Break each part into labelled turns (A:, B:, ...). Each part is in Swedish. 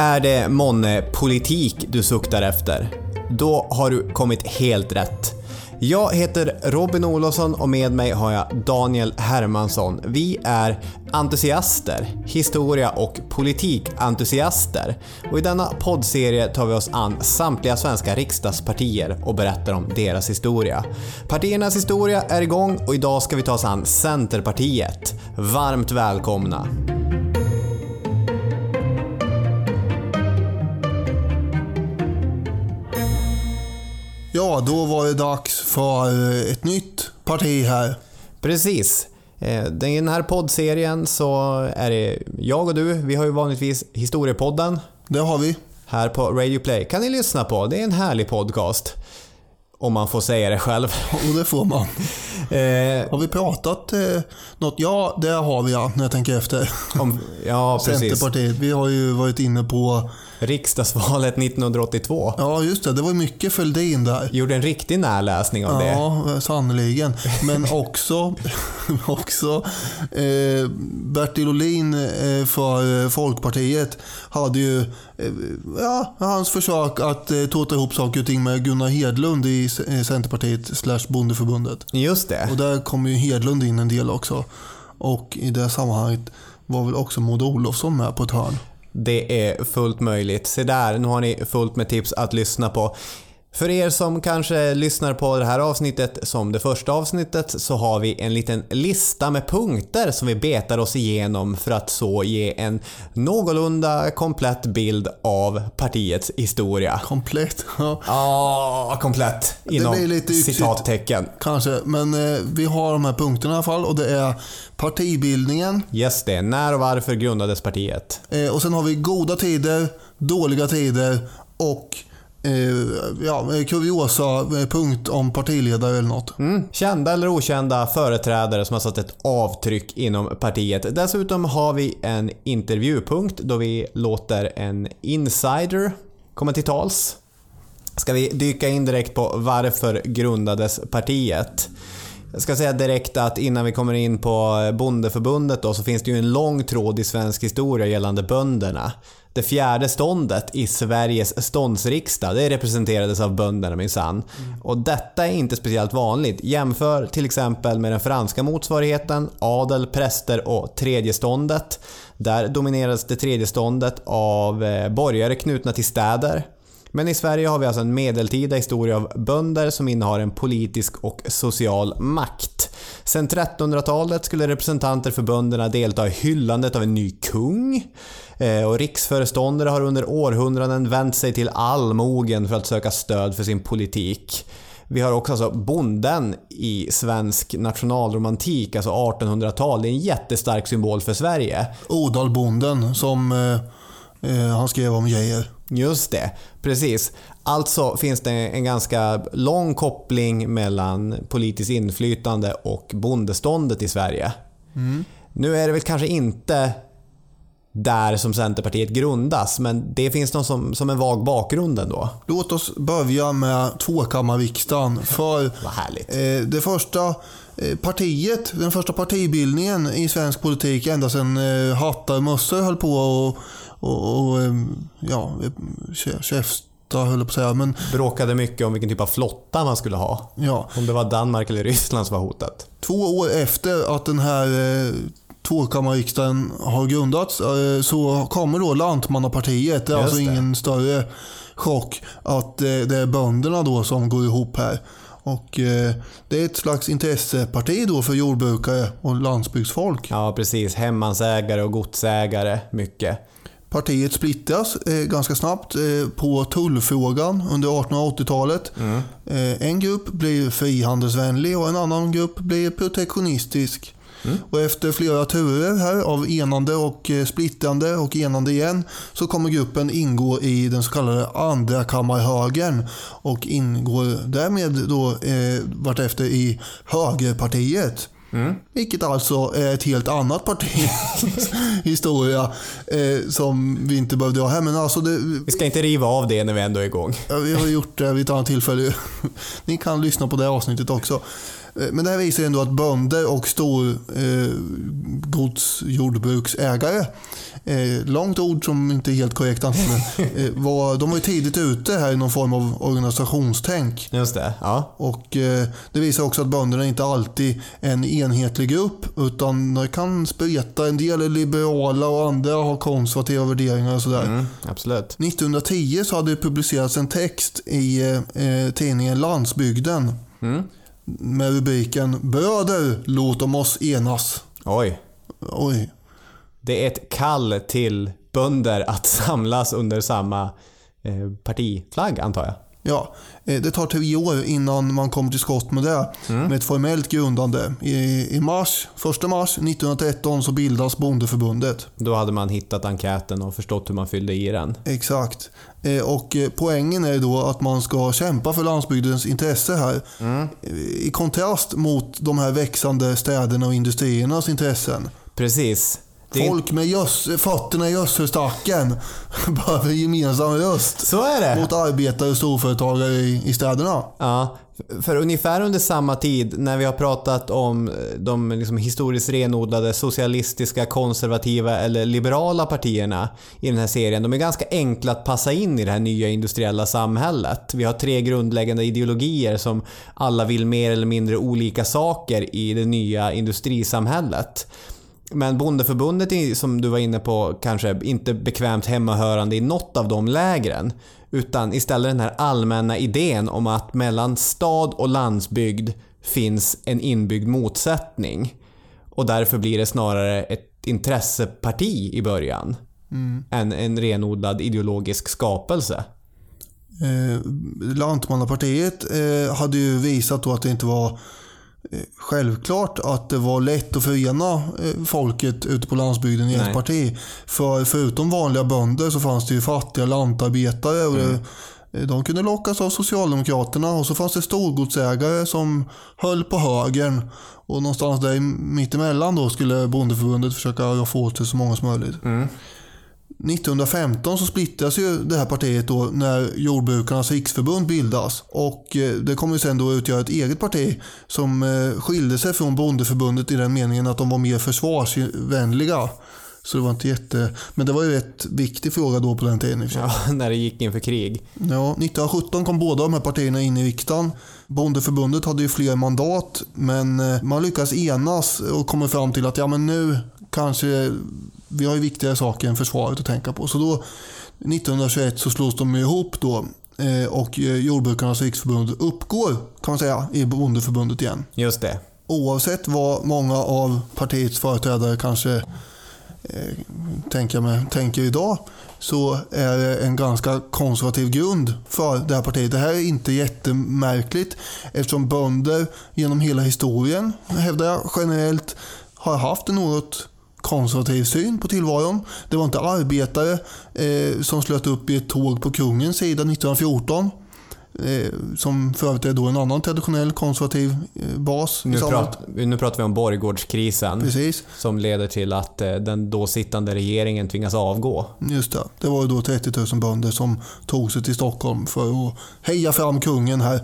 A: Är det månne politik du suktar efter? Då har du kommit helt rätt. Jag heter Robin Olofsson och med mig har jag Daniel Hermansson. Vi är entusiaster, historia och politikentusiaster. Och i denna poddserie tar vi oss an samtliga svenska riksdagspartier och berättar om deras historia. Partiernas historia är igång och idag ska vi ta oss an Centerpartiet. Varmt välkomna!
B: Ja, då var det dags för ett nytt parti här.
A: Precis. Eh, I den här poddserien så är det jag och du, vi har ju vanligtvis Historiepodden
B: Det har vi.
A: här på Radio Play. Kan ni lyssna på? Det är en härlig podcast. Om man får säga det själv.
B: Och det får man.
A: Eh,
B: Har vi pratat eh, något? Ja, det har vi ja, när jag tänker efter.
A: om, ja, precis.
B: Centerpartiet. Vi har ju varit inne på...
A: Riksdagsvalet 1982.
B: Ja, just det. Det var mycket Fälldin där.
A: Gjorde en riktig närläsning av det.
B: Ja, sannerligen. Men också, också eh, Bertil Ohlin eh, för eh, Folkpartiet hade ju eh, ja, hans försök att eh, tåta ihop saker och ting med Gunnar Hedlund i eh, Centerpartiet slash Bondeförbundet.
A: Just det.
B: Och där kom ju Hedlund in en del också. Och i det sammanhanget var väl också Maud Olofsson med på ett hörn.
A: Det är fullt möjligt. Se där, nu har ni fullt med tips att lyssna på. För er som kanske lyssnar på det här avsnittet som det första avsnittet så har vi en liten lista med punkter som vi betar oss igenom för att så ge en någorlunda komplett bild av partiets historia.
B: Komplett. Ja.
A: Ja, komplett. Inom
B: blir lite
A: citattecken.
B: Kanske, men eh, vi har de här punkterna i alla fall och det är partibildningen
A: Yes det, när och varför grundades partiet?
B: eh, och sen har vi goda tider, dåliga tider och Eh, ja, eh, kuriosa-punkt eh, om partiledare eller något.
A: Mm. Kända eller okända företrädare som har satt ett avtryck inom partiet. Dessutom har vi en intervjupunkt då vi låter en insider komma till tals. Ska vi dyka in direkt på varför grundades partiet? Jag ska säga direkt att innan vi kommer in på Bondeförbundet då, så finns det ju en lång tråd i svensk historia gällande bönderna. Det fjärde ståndet i Sveriges ståndsriksdag, det representerades av bönderna minsann. Och detta är inte speciellt vanligt. Jämför till exempel med den franska motsvarigheten, adel, präster och tredje ståndet. Där dominerades det tredje ståndet av eh, borgare knutna till städer. Men i Sverige har vi alltså en medeltida historia av bönder som innehar en politisk och social makt. Sen 1300-talet skulle representanter för bönderna delta i hyllandet av en ny kung. Eh, och riksföreståndare har under århundraden vänt sig till allmogen för att söka stöd för sin politik. Vi har också alltså bonden i svensk nationalromantik, alltså 1800-tal. Det är en jättestark symbol för Sverige.
B: Odalbonden som eh, eh han skrev om Geijer.
A: Just det, precis. Alltså finns det en ganska lång koppling mellan politiskt inflytande och bondeståndet i Sverige. Nu är det väl kanske inte där som Centerpartiet grundas, men det finns någon som, som en vag bakgrund ändå.
B: Låt oss börja med tvåkammarriksdagen. För eh, det första eh, partiet, den första partibildningen i svensk politik ända sedan eh, hattar och mössor höll på och, och, och eh, ja, kä- käfta höll jag på att säga. Men
A: Bråkade mycket om vilken typ av flotta man skulle ha.
B: ja,
A: Om det var Danmark eller Ryssland som var hotat.
B: två år efter att den här eh, tvåkammarriksdagen har grundats eh, så kommer då Lantmannapartiet. Det är
A: Just
B: alltså
A: det.
B: ingen större chock att eh, det är bönderna då som går ihop här. Och eh, det är ett slags intresseparti då för jordbrukare och landsbygdsfolk.
A: Ja, precis. Hemmansägare och godsägare, mycket.
B: Partiet splittras eh, ganska snabbt eh, på tullfrågan under 1880-talet. Eh, en grupp blir frihandelsvänlig och en annan grupp blir protektionistisk. Och efter flera turer här av enande och eh, splittrande och enande igen så kommer gruppen ingå i den så kallade andrakammarhögern och ingår därmed då eh, vartefter i högerpartiet. Vilket alltså är ett helt annat parti historia eh, som vi inte behövde ha här. Men alltså det,
A: Vi ska inte riva av det när vi ändå är igång.
B: Vi har gjort det vid ett annat tillfälle. Ni kan lyssna på det avsnittet också. Eh, Men det här visar ändå att bönder och stor eh, godsjordbruksägare eh, långt ord som inte är helt korrekt antagligen. eh, var, de var ju tidigt ute här i någon form av organisationstänk.
A: Just det, ja.
B: Och eh, Det visar också att bönderna inte alltid är en enhetlig grupp utan det kan spreta. En del är liberala och andra har konservativa värderingar och sådär.
A: Mm, absolut.
B: 1910 så hade det publicerats en text i eh, tidningen Landsbygden
A: Mm.
B: Med rubriken “Bröder, låt om oss enas”.
A: Oj.
B: Oj.
A: Det är ett kall till bönder att samlas under samma eh, partiflagg, antar jag.
B: Ja, eh, det tar tre år innan man kommer till skott med det. Med ett formellt grundande. I, i mars, 1 mars 1913 så bildas Bondeförbundet.
A: Då hade man hittat enkäten och förstått hur man fyllde i den.
B: Exakt. Eh, Och eh, poängen är då att man ska kämpa för landsbygdens intresse här. Eh, I kontrast mot de här växande städerna och industriernas intressen.
A: Precis. Det
B: Folk med gös, fötterna i gödselstacken behöver gemensam röst
A: så är det!
B: mot arbetare och storföretagare i, i städerna.
A: Ja, för ungefär under samma tid när vi har pratat om eh, de liksom historiskt renodlade socialistiska, konservativa eller liberala partierna i den här serien. De är ganska enkla att passa in i det här nya industriella samhället. Vi har tre grundläggande ideologier som alla vill mer eller mindre olika saker i det nya industrisamhället. Men Bondeförbundet som du var inne på, kanske inte bekvämt hemmahörande i något av de lägren. Utan istället den här allmänna idén om att mellan stad och landsbygd finns en inbyggd motsättning. Och därför blir det snarare ett intresseparti i början. Än en renodlad ideologisk skapelse.
B: Eh, Lantmannapartiet eh, hade ju visat då att det inte var självklart att det var lätt att förena eh, folket ute på landsbygden i ett parti. För förutom vanliga bönder så fanns det ju fattiga lantarbetare. Och det, eh, de kunde lockas av Socialdemokraterna och så fanns det storgodsägare som höll på högern. Och någonstans där i- mittemellan då skulle bondeförbundet försöka få åt sig så många som möjligt. 1915 så splittras ju det här partiet då när Jordbrukarnas riksförbund bildas. Och eh, det kommer ju sen då utgöra ett eget parti som eh, skilde sig från bondeförbundet i den meningen att de var mer försvarsvänliga. Så det var inte jätte... Men det var ju ett viktig fråga då på den tiden.
A: Ja, när det gick inför krig.
B: Ja, 1917 kom båda de här partierna in i riksdagen. Bondeförbundet hade ju fler mandat men eh, man lyckas enas och kommer fram till att ja men nu kanske vi har ju viktigare saker än försvaret att tänka på. Så då 1921 så slås de ihop då eh, och eh, Jordbrukarnas riksförbund uppgår kan man säga i Bondeförbundet igen.
A: Just det.
B: Oavsett vad många av partiets företrädare kanske eh, tänker, med, tänker idag så är det en ganska konservativ grund för det här partiet. Det här är inte jättemärkligt eftersom bönder genom hela historien, hävdar jag generellt, har haft en något konservativ syn på tillvaron. Det var inte arbetare eh, som slöt upp i ett tåg på kungens sida 1914. Eh, som för övrigt är då en annan traditionell konservativ eh, bas
A: Nu,
B: samhället.
A: prat, nu pratar vi om Borgårdskrisen.
B: Precis,
A: Som leder till att eh, den då sittande regeringen tvingas avgå.
B: just det. Det var ju då 30 000 bönder som tog sig till Stockholm för att heja fram kungen här.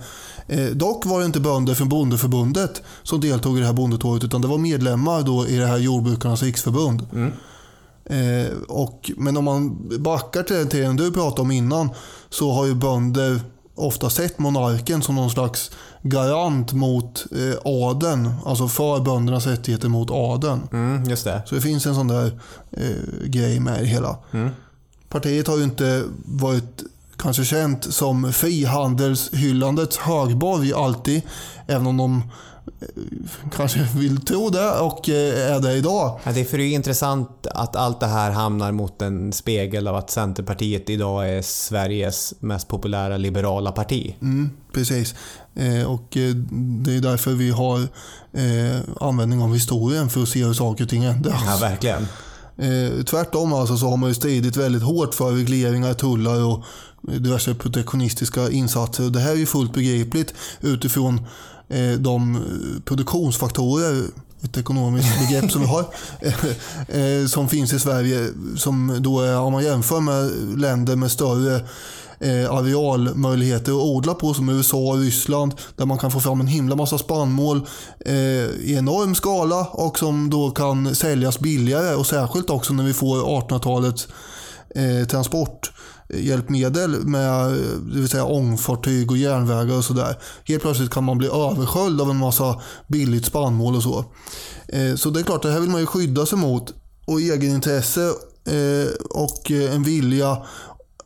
B: Eh, dock var det inte bönder från Bondeförbundet som deltog i det här bondetåget utan det var medlemmar då i det här Jordbrukarnas riksförbund. Eh, och, men om man backar till den tiden du pratade om innan så har ju bönder ofta sett monarken som någon slags garant mot eh, adeln. Alltså för böndernas rättigheter mot adeln.
A: Mm, just det.
B: Så det finns en sån där eh, grej med i hela. Partiet har ju inte varit kanske känt som frihandelshylandets högborg alltid. Även om de kanske vill tro det och eh, är det idag.
A: Ja, det är för det är intressant att allt det här hamnar mot en spegel av att Centerpartiet idag är Sveriges mest populära liberala parti.
B: Mm, precis. Eh, och eh, det är därför vi har användning av historien för att se hur saker och ting ändras.
A: Ja, verkligen.
B: Tvärtom alltså så har man ju stridit väldigt hårt för regleringar, tullar och diverse protektionistiska insatser. Och det här är ju fullt begripligt utifrån Eh, de eh, produktionsfaktorer, ett ekonomiskt begrepp som vi har, eh, som finns i Sverige. Som då är, om man jämför med länder med större eh, arealmöjligheter att odla på som USA och Ryssland. Där man kan få fram en himla massa spannmål eh, i enorm skala och som då kan säljas billigare. Och särskilt också när vi får 1800-talets eh, transporthjälpmedel eh, med eh, det vill säga ångfartyg och järnvägar och sådär. Helt plötsligt kan man bli översköljd av en massa billigt spannmål och så. Eh, så det är klart, det här vill man ju skydda sig mot. Och egenintresse eh, och eh, en vilja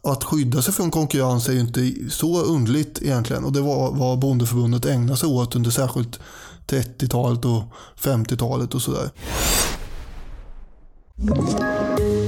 B: att skydda sig från konkurrens är ju inte så underligt egentligen. Och det var vad Bondeförbundet ägnade sig åt under särskilt 30-talet och 50-talet och sådär.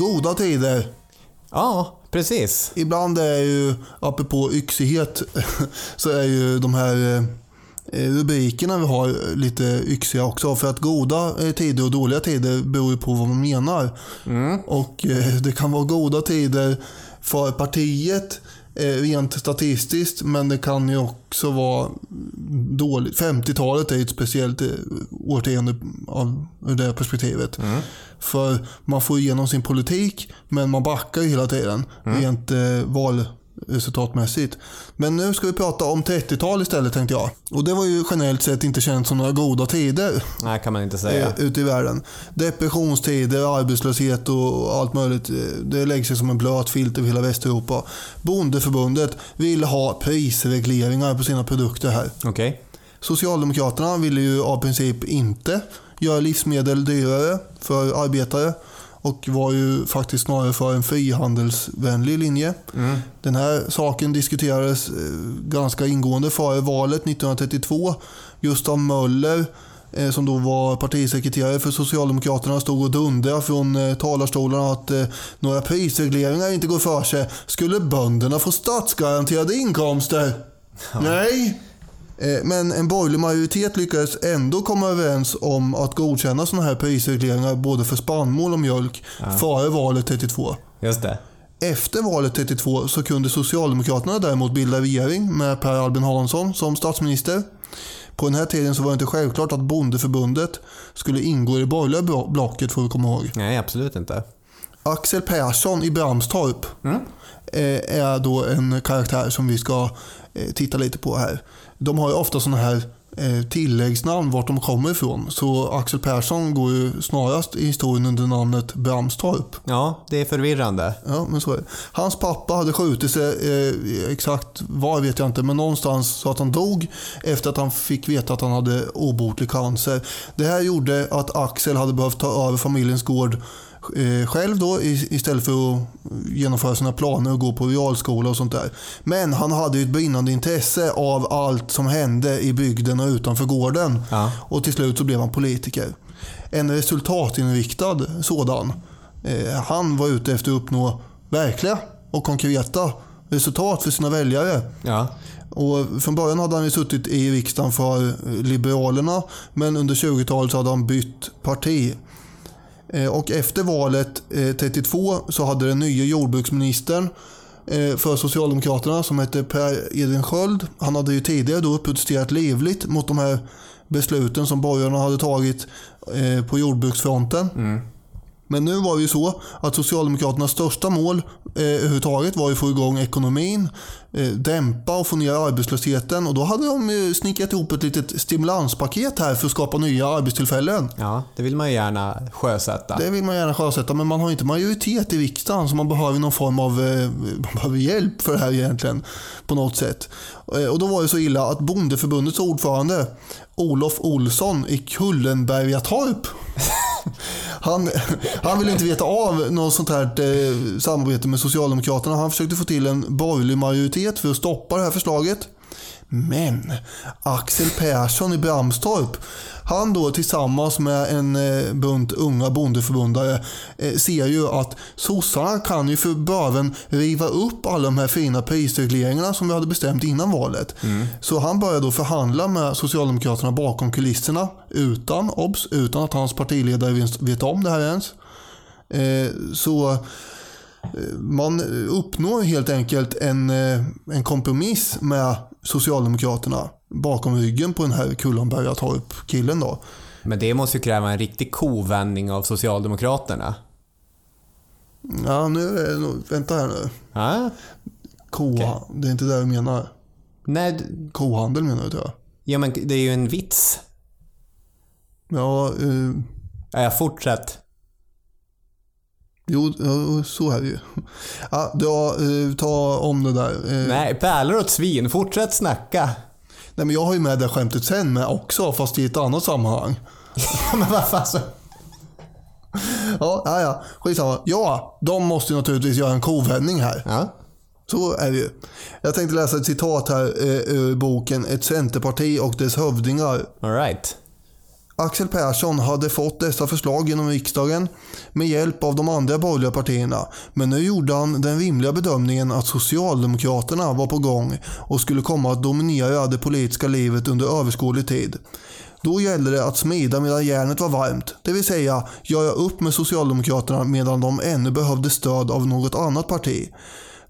B: Goda tider.
A: Ja, precis.
B: Ibland är ju, apropå yxighet, så är ju de här eh, rubrikerna vi har lite yxiga också. För att goda eh, tider och dåliga tider beror ju på vad man menar. Och eh, det kan vara goda tider för partiet rent statistiskt, men det kan ju också vara dåligt. 50-talet är ett speciellt årtionde av ur det perspektivet. För man får igenom sin politik, men man backar ju hela tiden rent eh, valresultatmässigt. Men nu ska vi prata om 30-tal istället tänkte jag. Och det var ju generellt sett inte känt som några goda tider
A: Nej, kan man inte säga.
B: eh, ute i världen. Depressionstider, arbetslöshet och allt möjligt. eh, Det lägger sig som en blöt filt över hela Västeuropa. Bondeförbundet vill ha prisregleringar på sina produkter här.
A: Okej.
B: Socialdemokraterna ville ju av princip inte göra livsmedel dyrare för arbetare och var ju faktiskt snarare för en frihandelsvänlig linje. Den här saken diskuterades eh, ganska ingående före valet 1932. Gustav Möller eh, som då var partisekreterare för Socialdemokraterna stod och dundrade från eh, talarstolen att några prisregleringar inte går för sig. Skulle bönderna få statsgaranterade inkomster? Nej, Eh, Men en borgerlig majoritet lyckades ändå komma överens om att godkänna sådana här prisregleringar både för spannmål och mjölk före valet 32.
A: Just det.
B: Efter valet 32 så kunde Socialdemokraterna däremot bilda regering med Per Albin Hansson som statsminister. På den här tiden så var det inte självklart att Bondeförbundet skulle ingå i det borgerliga blo- blocket får vi komma ihåg.
A: Nej, absolut inte.
B: Axel Persson i Bramstorp eh, är då en karaktär som vi ska eh, titta lite på här. De har ju ofta sådana här eh, tilläggsnamn vart de kommer ifrån. Så Axel Persson går ju snarast i historien under namnet Bramstorp.
A: Ja, det är förvirrande.
B: Ja, men så är det. Hans pappa hade skjutit sig, eh, exakt var vet jag inte, men någonstans så att han dog efter att han fick veta att han hade obotlig cancer. Det här gjorde att Axel hade behövt ta över familjens gård själv då istället för att genomföra sina planer och gå på realskola och sånt där. Men han hade ju ett brinnande intresse av allt som hände i bygden och utanför gården.
A: Ja.
B: Och till slut så blev han politiker. En resultatinriktad sådan. Eh, han var ute efter att uppnå verkliga och konkreta resultat för sina väljare.
A: Ja.
B: Och från början hade han ju suttit i riksdagen för eh, Liberalerna men under 20-talet så hade han bytt parti. Eh, och efter valet eh, 32 så hade den nya jordbruksministern eh, för Socialdemokraterna som hette Per Edvin Sköld. Han hade ju tidigare då protesterat livligt mot de här besluten som borgarna hade tagit på jordbruksfronten. Mm. Men nu var det ju så att Socialdemokraternas största mål eh, överhuvudtaget var ju att få igång ekonomin, eh, dämpa och få ner arbetslösheten och då hade de ju snickrat ihop ett litet stimulanspaket här för att skapa nya arbetstillfällen.
A: ja, det vill man ju gärna sjösätta.
B: Det vill man gärna sjösätta men man har inte majoritet i riksdagen så man behöver någon form av eh, man behöver hjälp för det här egentligen på något sätt. Eh, Och då var det så illa att Bondeförbundets ordförande Olof Olsson i Kullenbergatorp han, han ville inte veta av något sånt här eh, samarbete med Socialdemokraterna. Han försökte få till en borgerlig majoritet för att stoppa det här förslaget. Men Axel Persson i Bramstorp, han då tillsammans med en eh, bunt unga bondeförbundare eh, ser ju att sossarna kan ju för böven riva upp alla de här fina prisregleringarna som vi hade bestämt innan valet. Så han börjar då förhandla med Socialdemokraterna bakom kulisserna utan, obs, utan att hans partiledare vet- om det här ens. Eh, Så man uppnår helt enkelt en, en kompromiss med Socialdemokraterna bakom ryggen på den här Kullenbergatorp-killen då.
A: Men det måste ju kräva en riktig kovändning av Socialdemokraterna.
B: Ja, nu är det nog, vänta här nu.
A: Ja?
B: Koha, Det är inte det du menar.
A: Nej,
B: Kohandel menar du tror jag.
A: ja men det är ju en vits.
B: Ja, eh,
A: Ja, jag fortsätt.
B: jo, så är det ju. Ja, ja, eh, ta om det där. Eh,
A: Nej, pärlor åt svin. Fortsätt snacka.
B: Nej, men jag har ju med det skämtet sen med också, fast i ett annat sammanhang.
A: men vad fan så...
B: Ja, ja, ja. Skitsamma. Ja, de måste ju naturligtvis göra en kovändning här.
A: Ja.
B: Så är det ju. Jag tänkte läsa ett citat här eh, ur boken Ett centerparti och dess hövdingar.
A: All right.
B: Axel Persson hade fått dessa förslag genom riksdagen med hjälp av de andra borgerliga partierna. Men nu gjorde han den rimliga bedömningen att Socialdemokraterna var på gång och skulle komma att dominera det politiska livet under överskådlig tid. Då gällde det att smida medan järnet var varmt, det vill säga göra upp med Socialdemokraterna medan de ännu behövde stöd av något annat parti.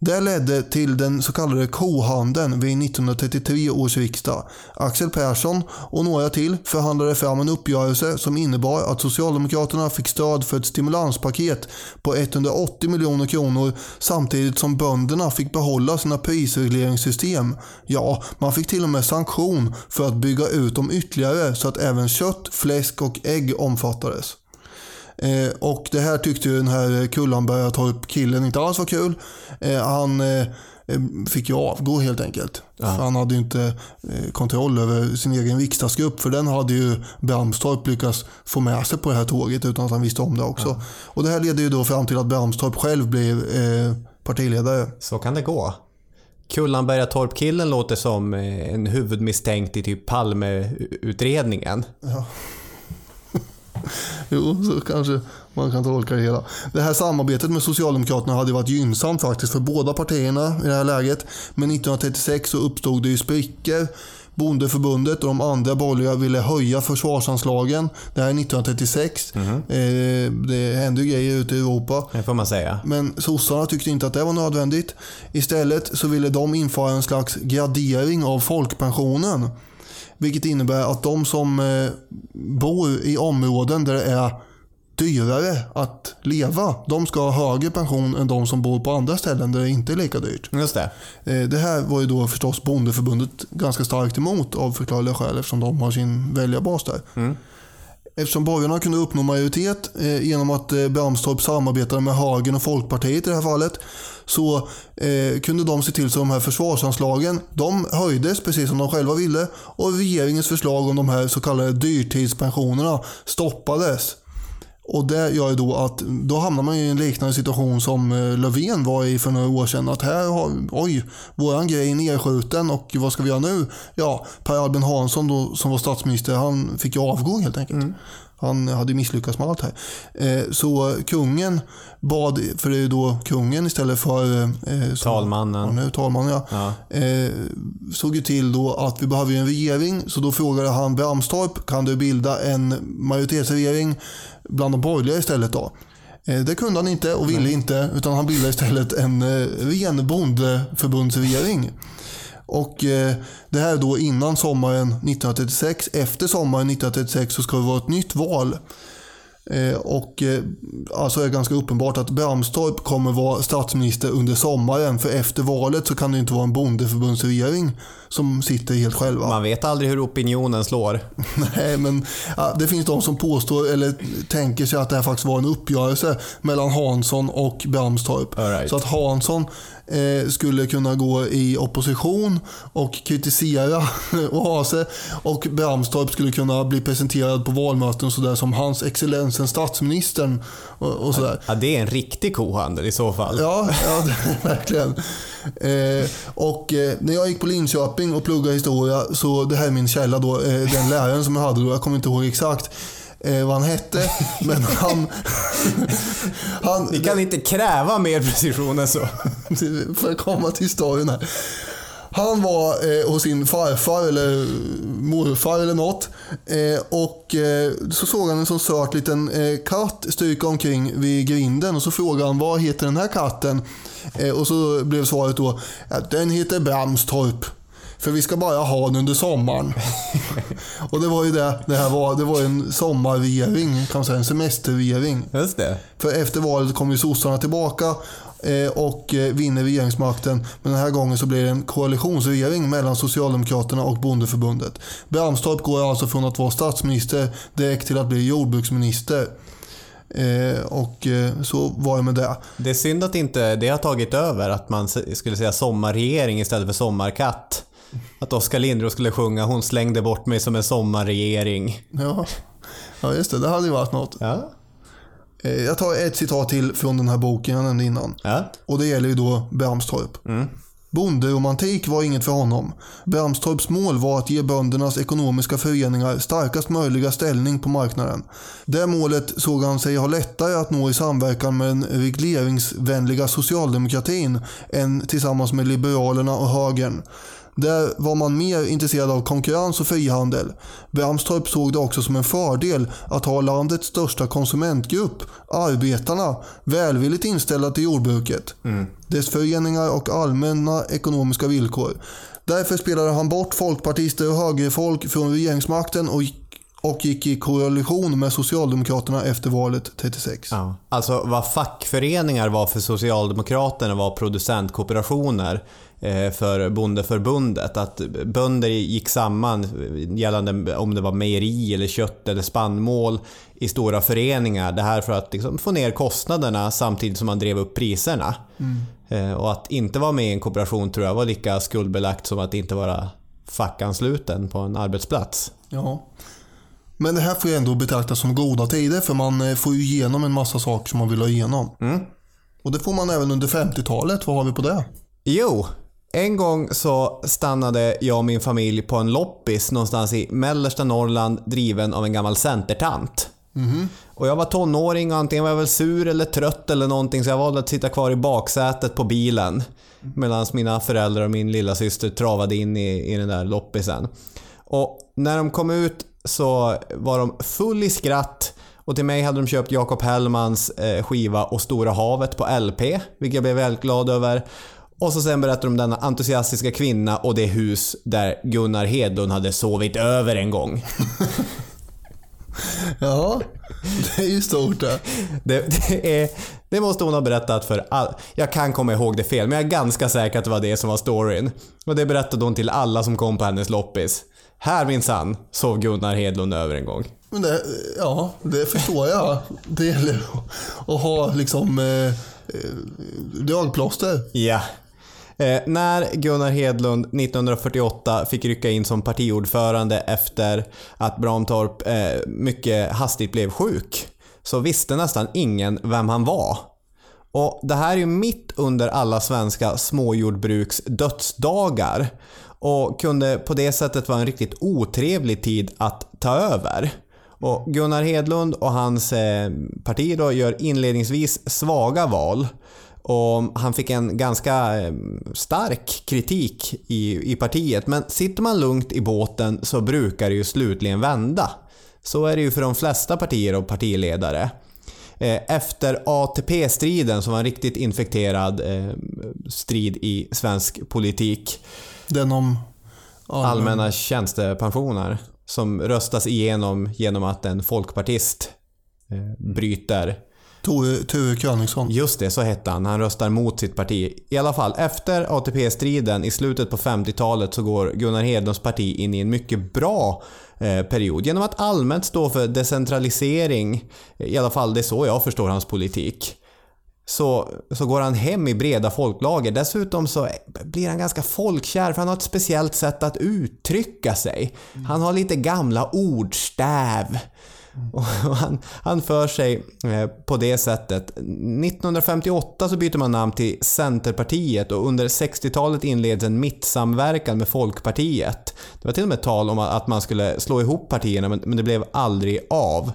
B: Det ledde till den så kallade kohandeln vid 1933 års riksdag. Axel Persson och några till förhandlade fram en uppgörelse som innebar att Socialdemokraterna fick stöd för ett stimulanspaket på 180 miljoner kronor samtidigt som bönderna fick behålla sina prisregleringssystem. Ja, man fick till och med sanktion för att bygga ut dem ytterligare så att även kött, fläsk och ägg omfattades. Eh, och det här tyckte ju den här Kullenbergatorp-killen inte alls var kul. Eh, han eh, fick ju avgå helt enkelt. För han hade ju inte kontroll över sin egen riksdagsgrupp. För den hade ju Bramstorp lyckats få med sig på det här tåget utan att han visste om det också. Och det här leder ju då fram till att Bramstorp själv blev partiledare.
A: Så kan det gå. Kullanbergatorp-killen låter som en huvudmisstänkt i typ Palmeutredningen.
B: Jo, så kanske man kan tolka det hela. Det här samarbetet med Socialdemokraterna hade varit gynnsamt faktiskt för båda partierna i det här läget. Men 1936 så uppstod det ju sprickor. Bondeförbundet och de andra borgerliga ville höja försvarsanslagen. Det här är 1936. Eh, det hände grejer ute i Europa.
A: Det får man säga.
B: Men sossarna tyckte inte att det var nödvändigt. Istället så ville de införa en slags gradering av folkpensionen. Vilket innebär att de som eh, bor i områden där det är dyrare att leva, de ska ha högre pension än de som bor på andra ställen där det inte är lika dyrt.
A: Just det.
B: Eh, Det här var ju då förstås Bondeförbundet ganska starkt emot av förklarliga skäl eftersom de har sin väljarbas där. Eftersom borgarna kunde uppnå majoritet eh, genom att eh, Bramstorp samarbetade med Hagen och Folkpartiet i det här fallet så eh, kunde de se till så de här försvarsanslagen de höjdes precis som de själva ville och regeringens förslag om de här så kallade dyrtidspensionerna stoppades. Och det gör ju då att då hamnar man i en liknande situation som eh, Löfven var i för några år sedan. Att här har, oj, våran grej är nedskjuten och vad ska vi göra nu? Ja, Per Albin Hansson då, som var statsminister, han fick ju avgå helt enkelt. Mm. Han hade misslyckats med allt här. Eh, så kungen bad, för det är ju då kungen istället för eh, som-
A: Talmannen.
B: Nu talmannen ja.
A: Ja.
B: Eh, såg ju till då att vi behöver en regering. Så då frågade han Bramstorp, kan du bilda en majoritetsregering bland de borgerliga istället då? Eh, det kunde han inte och ville inte. Utan han bildade istället en eh, ren bondeförbundsregering. Och eh, det här är då innan sommaren 1936. Efter sommaren 1936 så ska det vara ett nytt val. Eh, och eh, alltså är det ganska uppenbart att Bramstorp kommer vara statsminister under sommaren. För efter valet så kan det inte vara en bondeförbundsregering som sitter helt själva.
A: Man vet aldrig hur opinionen slår.
B: Nej, men ja, det finns de som påstår eller tänker sig att det här faktiskt var en uppgörelse mellan Hansson och Bramstorp.
A: Right.
B: Så att Hansson skulle kunna gå i opposition och kritisera och ha sig. Och Bramstorp skulle kunna bli presenterad på valmöten sådär som hans excellensen statsministern och, och sådär.
A: Ja, det är en riktig kohandel i så fall.
B: Ja, ja verkligen. Eh, och eh, när jag gick på Linköping och pluggade historia, så det här är min källa då, eh, den läraren som jag hade då, jag kommer inte ihåg exakt eh, vad han hette, men han... han
A: Vi kan inte kräva mer precision än så.
B: för att komma till historien här. Han var eh, hos sin farfar eller morfar eller något. Eh, och eh, så såg han en sån söt liten eh, katt stryka omkring vid grinden och så frågade han vad heter den här katten? Eh, och så blev svaret då att den heter Bramstorp. För vi ska bara ha den under sommaren. och det var ju det det här var. Det var en sommarregering, kan man säga. En semesterregering.
A: Just det.
B: För efter valet kom ju sossarna tillbaka eh, och eh, vinner regeringsmakten. Men den här gången så blir det en koalitionsregering mellan Socialdemokraterna och Bondeförbundet. Bramstorp går alltså från att vara statsminister direkt till att bli jordbruksminister. Eh, och eh, så var det med det.
A: Det är synd att inte det har tagit över, att man skulle säga sommarregering istället för sommarkatt. Att Oskar Lindros skulle sjunga “Hon slängde bort mig som en sommarregering”.
B: Ja, ja just det. Det hade ju varit något.
A: Ja.
B: Eh, jag tar ett citat till från den här boken jag nämnde innan.
A: Ja.
B: Och det gäller ju då Bramstorp. Bonderomantik var inget för honom. Bramstorps mål var att ge böndernas ekonomiska föreningar starkast möjliga ställning på marknaden. Det målet såg han sig ha lättare att nå i samverkan med den regleringsvänliga socialdemokratin än tillsammans med liberalerna och högern. Där var man mer intresserad av konkurrens och frihandel. Bramstorp såg det också som en fördel att ha landets största konsumentgrupp, arbetarna, välvilligt inställda till jordbruket, dess föreningar och allmänna ekonomiska villkor. Därför spelade han bort folkpartister och högerfolk från regeringsmakten och och gick i koalition med Socialdemokraterna efter valet 36.
A: Ja. Alltså vad fackföreningar var för Socialdemokraterna var producentkooperationer eh, för Bondeförbundet. Att bönder gick samman gällande om det var mejeri eller kött eller spannmål i stora föreningar. Det här för att liksom få ner kostnaderna samtidigt som man drev upp priserna. Eh, Och att inte vara med i en kooperation tror jag var lika skuldbelagt som att inte vara fackansluten på en arbetsplats.
B: Ja. Men det här får ju ändå betraktas som goda tider för man eh, får ju igenom en massa saker som man vill ha igenom. Och det får man även under 50-talet. Vad har vi på det?
A: Jo, en gång så stannade jag och min familj på en loppis någonstans i mellersta Norrland driven av en gammal centertant. Och jag var tonåring och antingen var jag väl sur eller trött eller någonting så jag valde att sitta kvar i baksätet på bilen. Medan mina föräldrar och min lilla syster travade in i, i den där loppisen. Och när de kom ut så var de full i skratt och till mig hade de köpt Jakob Hellmans eh, skiva Och Stora Havet på LP, vilket jag blev väldigt glad över. Och så sen berättade de om denna entusiastiska kvinna och det hus där Gunnar Hedlund hade sovit över en gång.
B: Ja, det är ju stort det.
A: Det, det, är, det måste hon ha berättat för all, Jag kan komma ihåg det fel, men jag är ganska säker att det var det som var storyn. Och det berättade hon till alla som kom på hennes loppis. Här minsann sov Gunnar Hedlund över en gång.
B: Men det, ja, det förstår jag. Det gäller att ha liksom eh, eh, dragplåster.
A: Ja. Eh, när Gunnar Hedlund 1948 fick rycka in som partiordförande efter att Bramtorp eh, mycket hastigt blev sjuk så visste nästan ingen vem han var. Och Det här är ju mitt under alla svenska småjordbruks dödsdagar och kunde på det sättet vara en riktigt otrevlig tid att ta över. Och Gunnar Hedlund och hans eh, parti då gör inledningsvis svaga val och han fick en ganska eh, stark kritik i, i partiet. Men sitter man lugnt i båten så brukar det ju slutligen vända. Så är det ju för de flesta partier och partiledare. Eh, efter ATP-striden, som var en riktigt infekterad strid i svensk politik,
B: den om
A: allmänna tjänstepensioner, som röstas igenom genom att en folkpartist eh, bryter
B: Ture Königsson.
A: Just det, så hette han. Han röstar mot sitt parti. I alla fall, efter ATP-striden i slutet på 50-talet så går Gunnar Hedlunds parti in i en mycket bra eh, period genom att allmänt stå för decentralisering. I alla fall, det är så jag förstår hans politik. Så, så går han hem i breda folklager. Dessutom så blir han ganska folkkär för han har ett speciellt sätt att uttrycka sig. Han har lite gamla ordstäv. Och han, han för sig eh, på det sättet. 1958 så byter man namn till Centerpartiet och under 60-talet inleds en mittsamverkan med Folkpartiet. Det var till och med tal om att man skulle slå ihop partierna men det blev aldrig av.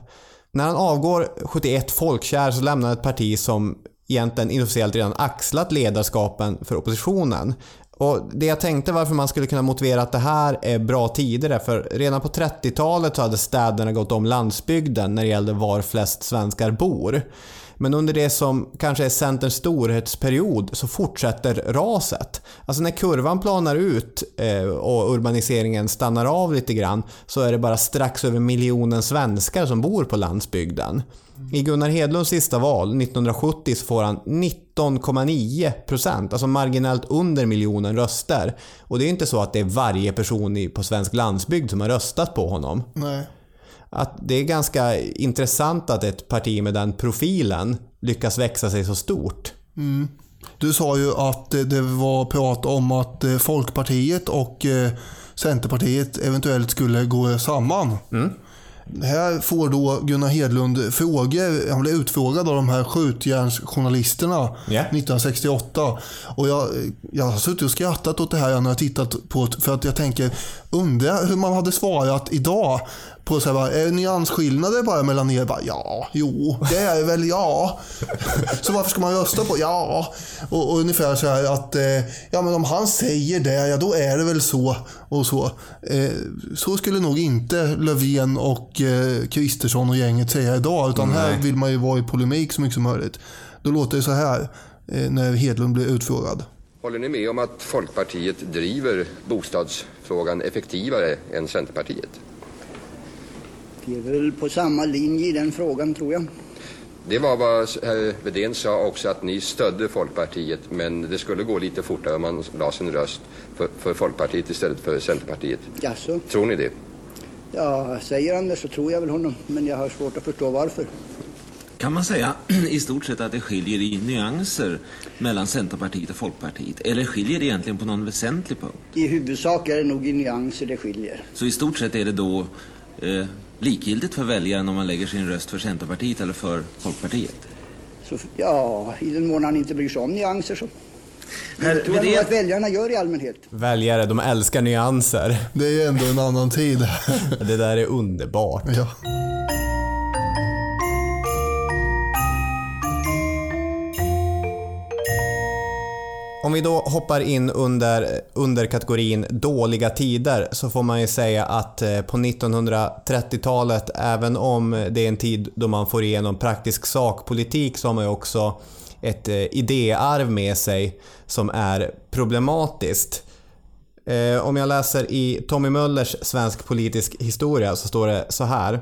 A: När han avgår 71 folkkär så lämnar han ett parti som egentligen inofficiellt redan axlat ledarskapen för oppositionen. Och Det jag tänkte varför man skulle kunna motivera att det här är bra tider är för redan på 30-talet så hade städerna gått om landsbygden när det gällde var flest svenskar bor. Men under det som kanske är Centerns storhetsperiod så fortsätter raset. Alltså när kurvan planar ut eh, och urbaniseringen stannar av lite grann så är det bara strax över miljonen svenskar som bor på landsbygden. I Gunnar Hedlunds sista val 1970 så får han 19,9%, alltså marginellt under miljonen röster. Och det är inte så att det är varje person på svensk landsbygd som har röstat på honom.
B: Nej.
A: Att det är ganska intressant att ett parti med den profilen lyckas växa sig så stort.
B: Mm. Du sa ju att det var prat om att eh, Folkpartiet och eh, Centerpartiet eventuellt skulle gå samman. Mm. Här får då Gunnar Hedlund frågor. Han blir utfrågad av de här skjutjärnsjournalisterna yeah. 1968. Och jag, jag har suttit och skrattat åt det här när jag har tittat på det. För att jag tänker, undrar hur man hade svarat idag på så här, är det nyansskillnader bara mellan er? Bara, ja, jo, det är väl ja. så varför ska man rösta på? Ja. Och, och ungefär så här att, eh, ja men om han säger det, ja då är det väl så. Och så. Eh, så skulle nog inte Löfven och eh, Kristersson och gänget säga idag. Utan Nej. här vill man ju vara i polemik så mycket som möjligt. Då låter det så här när Hedlund blir utfrågad.
C: Håller ni med om att Folkpartiet driver bostadsfrågan effektivare än Centerpartiet?
D: Vi är väl på samma linje i den frågan tror jag.
C: Det var vad herr Wedén sa också att ni stödde Folkpartiet men det skulle gå lite fortare om man la sin röst för, för Folkpartiet istället för Centerpartiet.
D: Jaså?
C: Tror ni det?
D: Ja, säger han det så tror jag väl honom men jag har svårt att förstå varför.
E: Kan man säga i stort sett att det skiljer i nyanser mellan Centerpartiet och Folkpartiet? Eller skiljer det egentligen på någon väsentlig punkt?
D: I huvudsak är det nog i nyanser det skiljer.
E: Så i stort sett är det då eh, likgiltigt för väljaren om man lägger sin röst för Centerpartiet eller för Folkpartiet?
D: Så, ja, i den mån han inte bryr sig om nyanser så.
E: Herr,
D: det tror jag det... att väljarna gör i allmänhet.
A: Väljare, de älskar nyanser.
B: Det är ändå en annan tid.
A: det där är underbart.
B: Ja.
A: Om vi då hoppar in under, under kategorin dåliga tider så får man ju säga att eh, på 1930-talet, även om det är en tid då man får igenom praktisk sakpolitik så har man ju också ett eh, idéarv med sig som är problematiskt. Eh, om jag läser i Tommy Möllers Svensk politisk historia så står det så här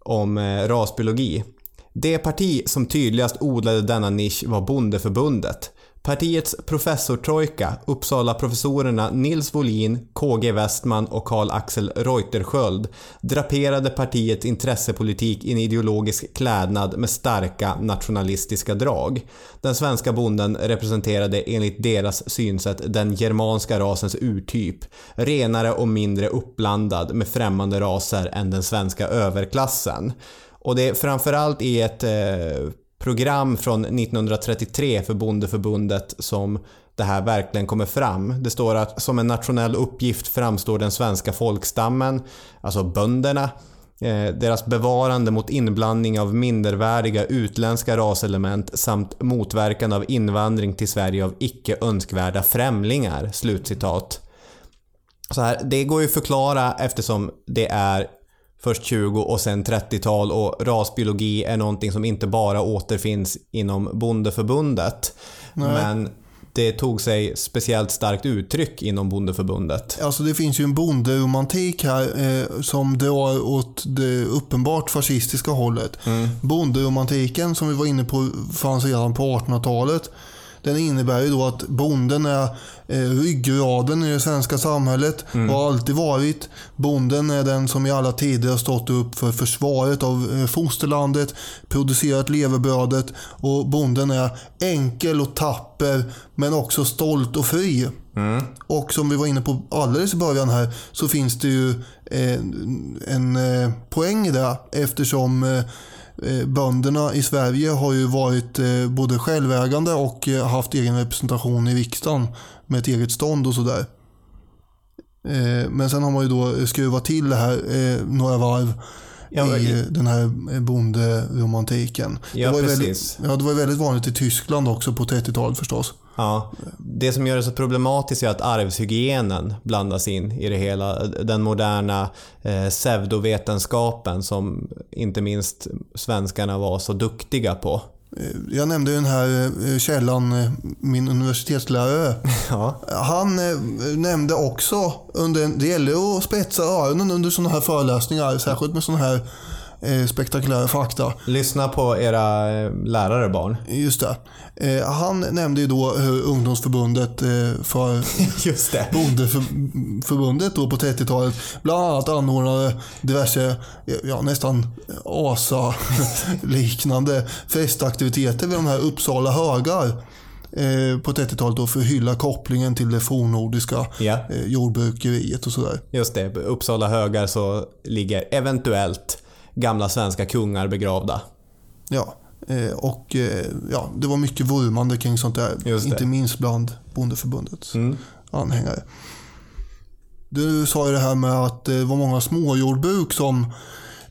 A: om rasbiologi. Det parti som tydligast odlade denna nisch var Bondeförbundet. Partiets professortrojka, Uppsala-professorerna Nils Wolin, KG Westman och Karl-Axel Reuterskiöld draperade partiets intressepolitik i en ideologisk klädnad med starka nationalistiska drag. Den svenska bonden representerade enligt deras synsätt den germanska rasens urtyp, renare och mindre uppblandad med främmande raser än den svenska överklassen. Och det är framförallt i ett eh, program från 1933 för Bondeförbundet som det här verkligen kommer fram. Det står att som en nationell uppgift framstår den svenska folkstammen, alltså bönderna, eh, deras bevarande mot inblandning av mindervärdiga utländska raselement samt motverkan av invandring till Sverige av icke önskvärda främlingar. Slutcitat. Så här, det går ju att förklara eftersom det är först 20 och sen 30-tal och rasbiologi är någonting som inte bara återfinns inom bondeförbundet. Nej. Men det tog sig speciellt starkt uttryck inom bondeförbundet.
B: Alltså det finns ju en bonderomantik här eh, som drar åt det uppenbart fascistiska hållet. Mm. Bonderomantiken som vi var inne på fanns redan på 1800-talet. Den innebär ju då att bonden är eh, ryggraden i det svenska samhället och har alltid varit. Bonden är den som i alla tider har stått upp för försvaret av eh, fosterlandet, producerat levebrödet och bonden är enkel och tapper men också stolt och fri. Och som vi var inne på alldeles i början här så finns det ju eh, en eh, poäng i det eftersom eh, bönderna i Sverige har ju varit eh, både självägande och eh, haft egen representation i riksdagen med ett eget stånd och sådär. Eh, Men sen har man ju då skruvat till det här eh, några varv
A: Ja,
B: i eh, den här eh, bonderomantiken.
A: Ja,
B: det var
A: precis.
B: väldigt, ja, det var väldigt vanligt i Tyskland också på 30-talet förstås.
A: Ja, det som gör det så problematiskt är att arvshygienen blandas in i det hela. Den moderna eh, pseudovetenskapen som inte minst svenskarna var så duktiga på.
B: Eh, Jag nämnde den här eh, källan, eh, min universitetslärare.
A: Ja.
B: Han nämnde också, under, det gäller att spetsa öronen under sådana här föreläsningar, särskilt med sådana här spektakulära fakta.
A: Lyssna på era eh, lärare barn.
B: Just det. Eh, han nämnde ju då hur ungdomsförbundet eh, för
A: Just det.
B: Bondeförbundet då på 30-talet bland annat anordnade diverse, ja, nästan ASA-liknande festaktiviteter vid de här Uppsala högar eh, på 30-talet då för att hylla kopplingen till det fornnordiska
A: Ja.
B: eh, jordbrukeriet och sådär.
A: Just det, på Uppsala högar så ligger eventuellt gamla svenska kungar begravda.
B: Ja, eh, och eh, ja, det var mycket vurmande kring sånt där.
A: Mm.
B: Inte minst bland Bondeförbundets anhängare. Du sa ju det här med att det var många småjordbruk som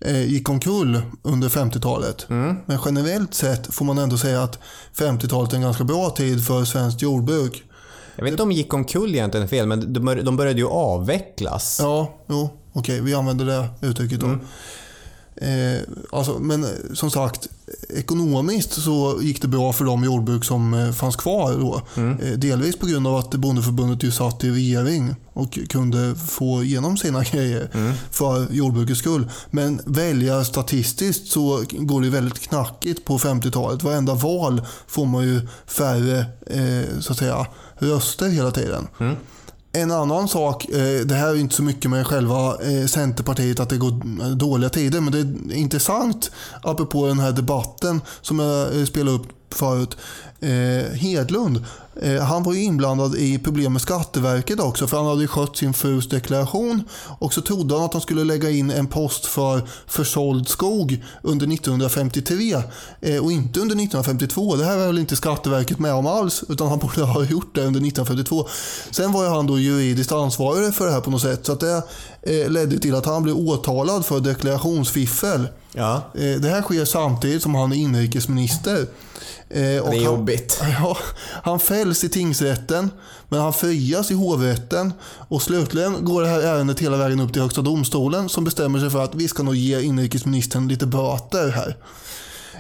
B: eh, gick omkull under 50-talet.
A: Mm.
B: Men generellt sett får man ändå säga att 50-talet är en ganska bra tid för svenskt jordbruk.
A: Jag vet inte om gick omkull egentligen är fel, men de bör- de började ju avvecklas.
B: Ja, jo, okej, vi använder det uttrycket då. Eh, alltså, men eh, som sagt, ekonomiskt så gick det bra för de jordbruk som eh, fanns kvar då. Eh, delvis på grund av att Bondeförbundet ju satt i regering och kunde få igenom sina grejer för jordbrukets skull. Men väljarstatistiskt så går det väldigt knackigt på 50-talet. Varenda val får man ju färre eh, så att säga, röster hela tiden. En annan sak, eh, det här är inte så mycket med själva eh, Centerpartiet att det går eh, dåliga tider, men det är intressant apropå den här debatten som jag spelade upp förut. Eh, Hedlund, eh, han var ju inblandad i problem med Skatteverket också för han hade ju skött sin frus deklaration och så trodde han att han skulle lägga in en post för försåld skog under 1953 eh, och inte under 1952. Det här var väl inte Skatteverket med om alls utan han borde ha gjort det under 1952. Sen var ju han då juridiskt ansvarig för det här på något sätt så att det ledde till att han blev åtalad för deklarationsfiffel.
A: Ja.
B: Eh, Det här sker samtidigt som han är inrikesminister. Eh,
A: Det är
B: han-
A: jobbigt.
B: Ja, han fälls i tingsrätten, men han frias i hovrätten. Och slutligen går det här ärendet hela vägen upp till Högsta domstolen som bestämmer sig för att vi ska nog ge inrikesministern lite böter här.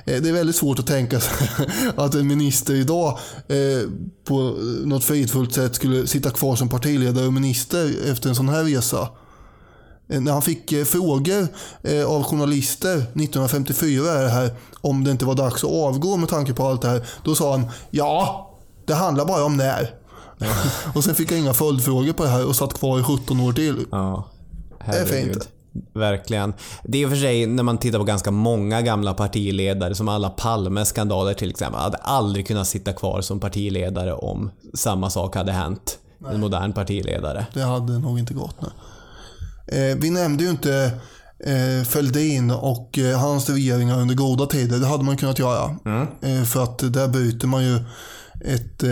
B: Eh, Det är väldigt svårt att tänka sig att en minister idag eh, på något fridfullt sätt skulle sitta kvar som partiledare och minister efter en sån här resa. Eh, När han fick eh, frågor eh, av journalister 1954 är det här, om det inte var dags att avgå med tanke på allt det här. Då sa han ja, det handlar bara om när. och sen fick jag inga följdfrågor på det här och satt kvar i 17 år till.
A: Ja,
B: är
A: herregud.
B: fint.
A: Verkligen. Det är i och för sig när man tittar på ganska många gamla partiledare, som alla Palmes skandaler till exempel, hade aldrig kunnat sitta kvar som partiledare om samma sak hade hänt. En modern partiledare.
B: Det hade nog inte gått nu. Eh, vi nämnde ju inte eh, Fälldin och eh, hans regeringar under goda tider. Det hade man kunnat göra. Eh, för att där bryter man ju ett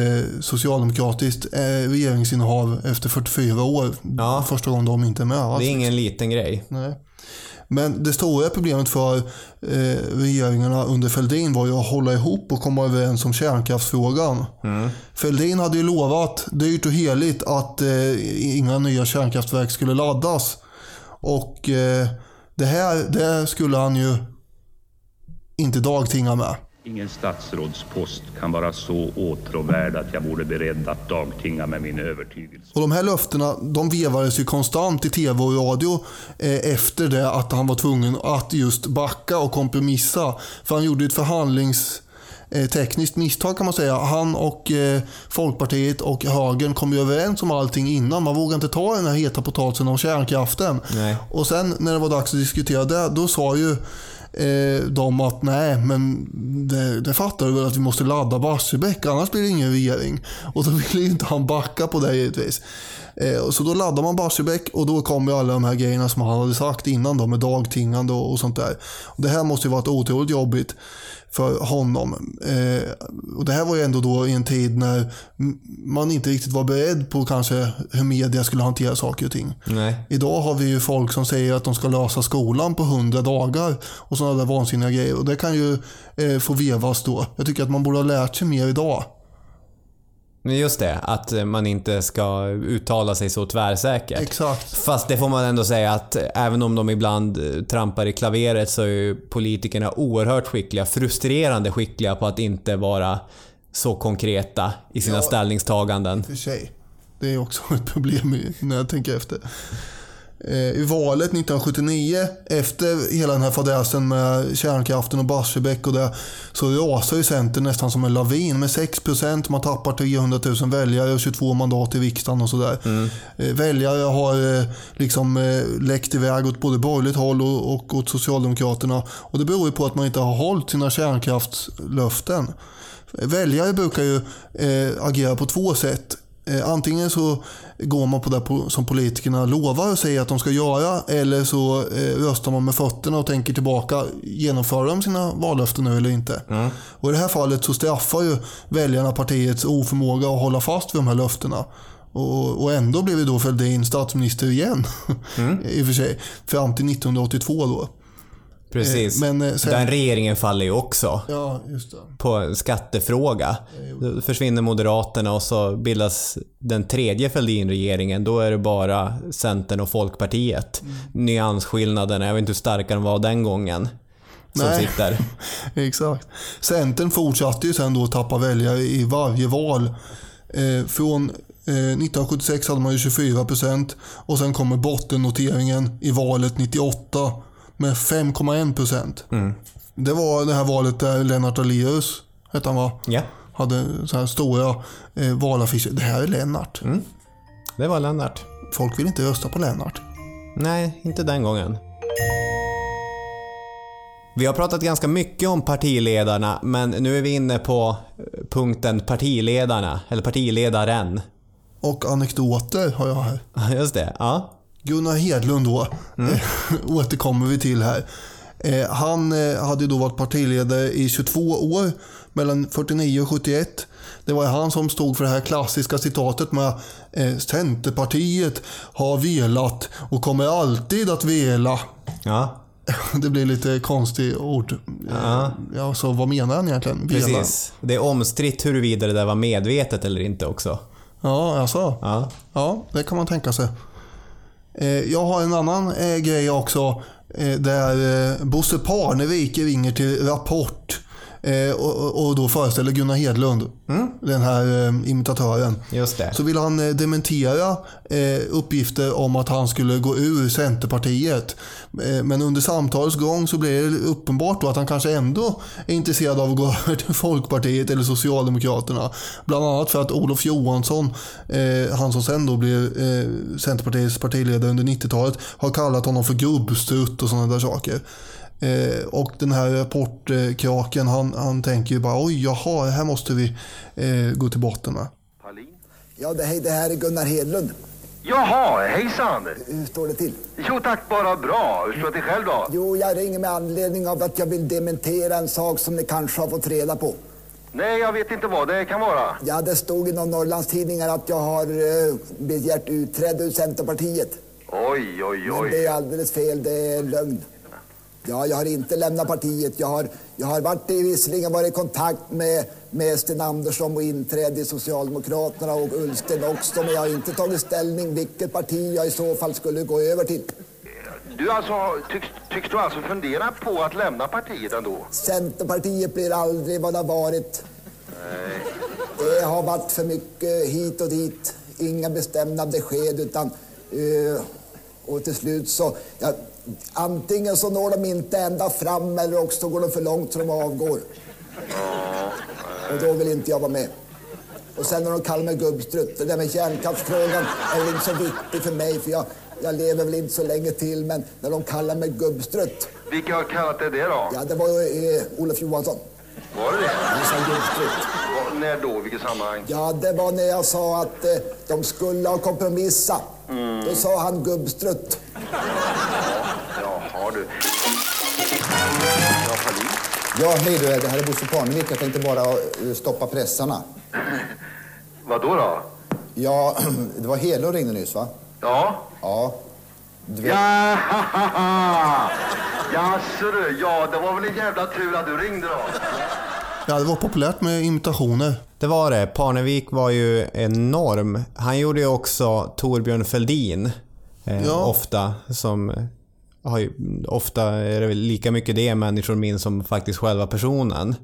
B: socialdemokratiskt eh, regeringsinnehav efter 44 år.
A: Ja.
B: Första gången de inte är med alls.
A: Det är ingen liten grej.
B: Nej. Men det stora problemet för eh, regeringarna under Fälldin var ju att hålla ihop och komma överens om kärnkraftsfrågan. Fälldin hade ju lovat dyrt och heligt att eh, inga nya kärnkraftverk skulle laddas. Och eh, det här det skulle han ju inte dagtinga med.
F: Ingen statsrådspost kan vara så åtråvärd att jag vore beredd att dagtinga med min övertygelse.
B: Och de här löftena de vevades ju konstant i tv och radio eh, efter det att han var tvungen att just backa och kompromissa. För han gjorde ett förhandlings tekniskt misstag kan man säga. Han och eh, Folkpartiet och högern kom ju överens om allting innan. Man vågade inte ta den här heta potatisen om kärnkraften.
A: Nej.
B: Och sen när det var dags att diskutera det, då sa ju eh, de att nej, men det, det fattar du väl att vi måste ladda Barsebäck, annars blir det ingen regering. Och då ville ju inte han backa på det givetvis. Eh, så då laddar man Barsebäck och då kommer alla de här grejerna som han hade sagt innan då med dagtingande och, och sånt där. Och det här måste ju varit otroligt jobbigt för honom. Eh, och det här var ju ändå då i en tid när man inte riktigt var beredd på kanske hur media skulle hantera saker och ting.
A: Nej.
B: Idag har vi ju folk som säger att de ska lösa skolan på 100 dagar och sådana där vansinniga grejer. Och det kan ju eh, få vevas då. Jag tycker att man borde ha lärt sig mer idag.
A: Men just det, att eh, man inte ska uttala sig så tvärsäkert.
B: Exakt.
A: Fast det får man ändå säga att även om de ibland eh, trampar i klaveret så är ju politikerna oerhört skickliga, frustrerande skickliga på att inte vara så konkreta i sina
B: Ja.
A: ställningstaganden.
B: för sig. Det är också ett problem i- när jag tänker efter. Eh, I valet 1979, efter hela den här fadäsen med kärnkraften och Barsebäck och det, så rasar ju Centern nästan som en lavin med 6%. Man tappar 300 000 väljare och 22 mandat i riksdagen och sådär. Eh, Väljare har eh, liksom läckt iväg åt både borgerligt håll och, och åt Socialdemokraterna. Och det beror ju på att man inte har hållit sina kärnkraftslöften. Väljare brukar ju eh, agera på två sätt. Eh, antingen så går man på det som politikerna lovar och säger att de ska göra eller så eh, röstar man med fötterna och tänker tillbaka. Genomför de sina vallöften nu eller inte? Och I det här fallet så straffar ju väljarna partiets oförmåga att hålla fast vid de här löftena. Och, och ändå blev ju då Fälldin statsminister igen. I och för sig. Fram till 1982 då.
A: Precis.
B: Eh, men, eh, sen-
A: Den regeringen faller ju också.
B: Ja, just det.
A: på en skattefråga. Då försvinner Moderaterna och så bildas den tredje Fälldin-regeringen. Då är det bara Centern och Folkpartiet. Nyansskillnaderna, jag vet inte hur starka de var den gången. Som
B: Nej.
A: sitter.
B: Exakt. Centern fortsatte ju sen då att tappa väljare i varje val. Eh, från eh, 1976 hade man ju 24 procent och sen kommer bottennoteringen i valet 98 med 5,1 procent. Det var det här valet där Lennart Daléus, hette han va?
A: Ja,
B: Hade så här stora eh, valaffischer. Det här är Lennart.
A: det var Lennart.
B: Folk vill inte rösta på Lennart.
A: Nej, inte den gången. Vi har pratat ganska mycket om partiledarna, men nu är vi inne på eh, punkten partiledarna, eller partiledaren.
B: Och anekdoter har jag här.
A: Just det, ja.
B: Gunnar Hedlund då, eh, återkommer vi till här. Eh, han eh, hade då varit partiledare i 22 år, mellan 49 och 71. Det var han som stod för det här klassiska citatet med eh, Centerpartiet har velat och kommer alltid att vela.
A: Ja,
B: Det blir lite konstigt ord.
A: Ja.
B: Ja, så vad menar han egentligen? Vela?
A: precis. Det är omstritt huruvida det där var medvetet eller inte också.
B: Ja, alltså.
A: Ja.
B: Ja, det kan man tänka sig. Eh, jag har en annan eh, grej också. Eh, där Bosse Parnevik ringer till Rapport eh, Och, och- då föreställer Gunnar Hedlund, den här eh, imitatören.
A: Just det.
B: Så vill han eh, dementera eh, uppgifter om att han skulle gå ur Centerpartiet. Eh, Men under samtalets gång så blir det uppenbart att han kanske ändå är intresserad av att gå över till Folkpartiet eller Socialdemokraterna. Bland annat för att Olof Johansson, eh, han som sen då blev Centerpartiets partiledare under 90-talet, har kallat honom för gubbstrutt och sådana där saker. Eh, och den här rapportkraken, han, han tänker ju bara oj, jaha, här måste vi eh, gå till botten med.
D: Ja, det, hej, det här är Gunnar Hedlund.
G: Jaha, hejsan!
D: Hur står det till?
G: Jo tack, bara bra. Hur står det till själv då?
D: Jo, jag ringer med anledning av att jag vill dementera en sak som ni kanske har fått reda på.
G: Nej, jag vet inte vad det kan vara.
D: Ja, det stod i någon Norrlandstidningar att jag har eh, begärt utträde ur Centerpartiet.
G: Oj, oj,
D: Men det
G: oj.
D: är alldeles fel, det är lögn. Ja, jag har inte lämnat partiet. Jag har, jag har varit i, visserligen varit i kontakt med, med Sten Andersson och inträde i Socialdemokraterna och Ullsten också, men jag har inte tagit ställning vilket parti jag i så fall skulle gå över till.
G: Du alltså, tycks, tycks du alltså fundera på att lämna partiet ändå?
D: Centerpartiet blir aldrig vad det har varit. Det har varit för mycket hit och dit. Inga bestämda besked utan... eh, och till slut så... Ja, antingen så når de inte ända fram eller också går de för långt så de avgår. Och då vill inte jag vara med. Och sen när de kallar mig gubbstrutt, det där med kärnkraftsfrågan är väl inte så viktig för mig för jag, jag lever väl inte så länge till men när de kallar mig gubbstrutt,
G: Vilka har kallat dig det då?
D: ja det var ju eh, Olof Johansson.
G: Var det det?
D: Han sa gubbstrutt.
G: När då? Vilket sammanhang?
D: Ja, det var när jag sa att eh, de skulle ha kompromissa. Då sa han gubbstrutt.
G: Jaha du. Ja.
H: Ja, hej du, det här är Bosse Parnevik. Jag tänkte bara eh, stoppa pressarna.
G: Vad då då?
H: Ja, det var Hedlund ringde nyss va?
G: Ja?
H: Ja. Du
G: Ja, Jaså du, ja det var väl en jävla tur att du ringde då.
B: Ja, det var populärt med imitationer.
A: Det var det. Parnevik var ju enorm. Han gjorde ju också Torbjörn Fälldin. Eh,
B: Ja.
A: Ofta. Som har ju, ofta är det väl lika mycket det människor minns som faktiskt själva personen.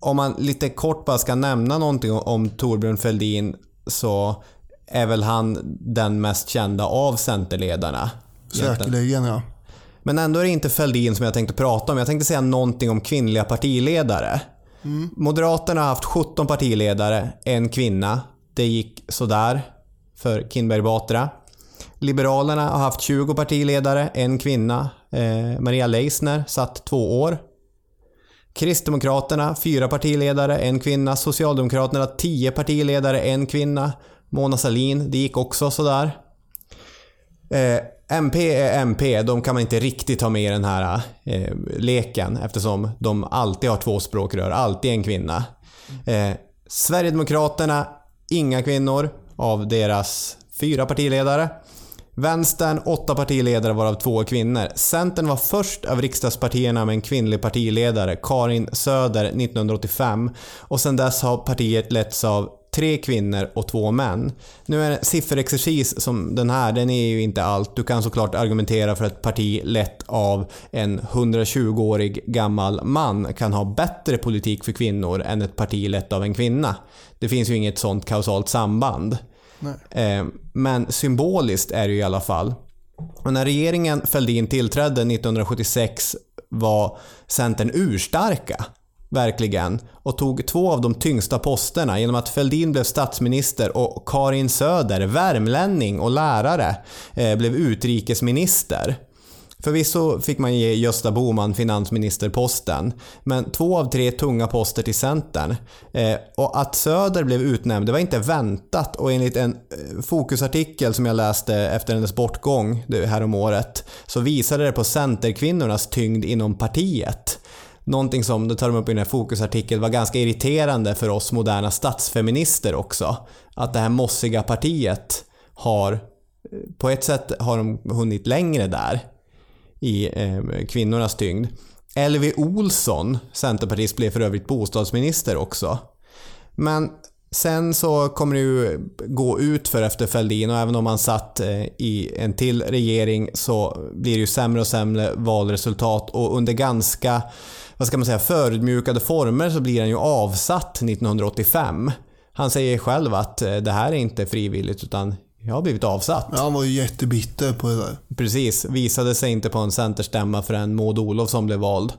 A: Om man lite kort bara ska nämna någonting om, Torbjörn Fälldin så är väl han den mest kända av Centerledarna.
B: Säkerligen ja.
A: Men ändå är det inte Fälldin som jag tänkte prata om. Jag tänkte säga någonting om kvinnliga partiledare. Moderaterna har haft 17 partiledare, en kvinna. Det gick sådär för Kinberg Batra. Liberalerna har haft 20 partiledare, en kvinna. Eh, Maria Leissner satt två år. Kristdemokraterna, fyra partiledare, en kvinna. Socialdemokraterna, tio partiledare, en kvinna. Mona Sahlin, det gick också sådär. Eh, MP är MP, de kan man inte riktigt ha med i den här eh, leken eftersom de alltid har två språkrör, alltid en kvinna. Eh, Sverigedemokraterna, inga kvinnor av deras fyra partiledare. Vänstern, åtta partiledare varav två är kvinnor. Centern var först av riksdagspartierna med en kvinnlig partiledare, Karin Söder, 1985. Och sedan dess har partiet letts av tre kvinnor och två män. Nu är sifferexercis som den här, den är ju inte allt. Du kan såklart argumentera för att ett parti lett av en 120-årig gammal man kan ha bättre politik för kvinnor än ett parti lett av en kvinna. Det finns ju inget sånt kausalt samband. Eh, Men symboliskt är det ju i alla fall. Och när regeringen Fälldin tillträdde 1976 var Centern urstarka. Verkligen. Och tog två av de tyngsta posterna genom att Fälldin blev statsminister och Karin Söder, värmlänning och lärare, eh, blev utrikesminister. Förvisso fick man ge Gösta Bohman finansministerposten, men två av tre tunga poster till Centern. Eh, och att Söder blev utnämnd, det var inte väntat och enligt en eh, fokusartikel som jag läste efter hennes bortgång här om året så visade det på Centerkvinnornas tyngd inom partiet. Någonting som, det tar de upp i den här fokusartikeln, var ganska irriterande för oss moderna statsfeminister också. Att det här mossiga partiet har, eh, på ett sätt har de hunnit längre där i eh, kvinnornas tyngd. Elvi Olsson, centerpartist, blev för övrigt bostadsminister också. Men sen så kommer det ju gå ut för efter Fälldin och även om han satt eh, i en till regering så blir det ju sämre och sämre valresultat och under ganska, vad ska man säga, förödmjukade former så blir han ju avsatt 1985. Han säger själv att eh, det här är inte frivilligt utan jag har blivit avsatt.
B: Ja, han var ju jättebitter på det där.
A: Precis, visade sig inte på en centerstämma förrän Maud Olofsson blev vald.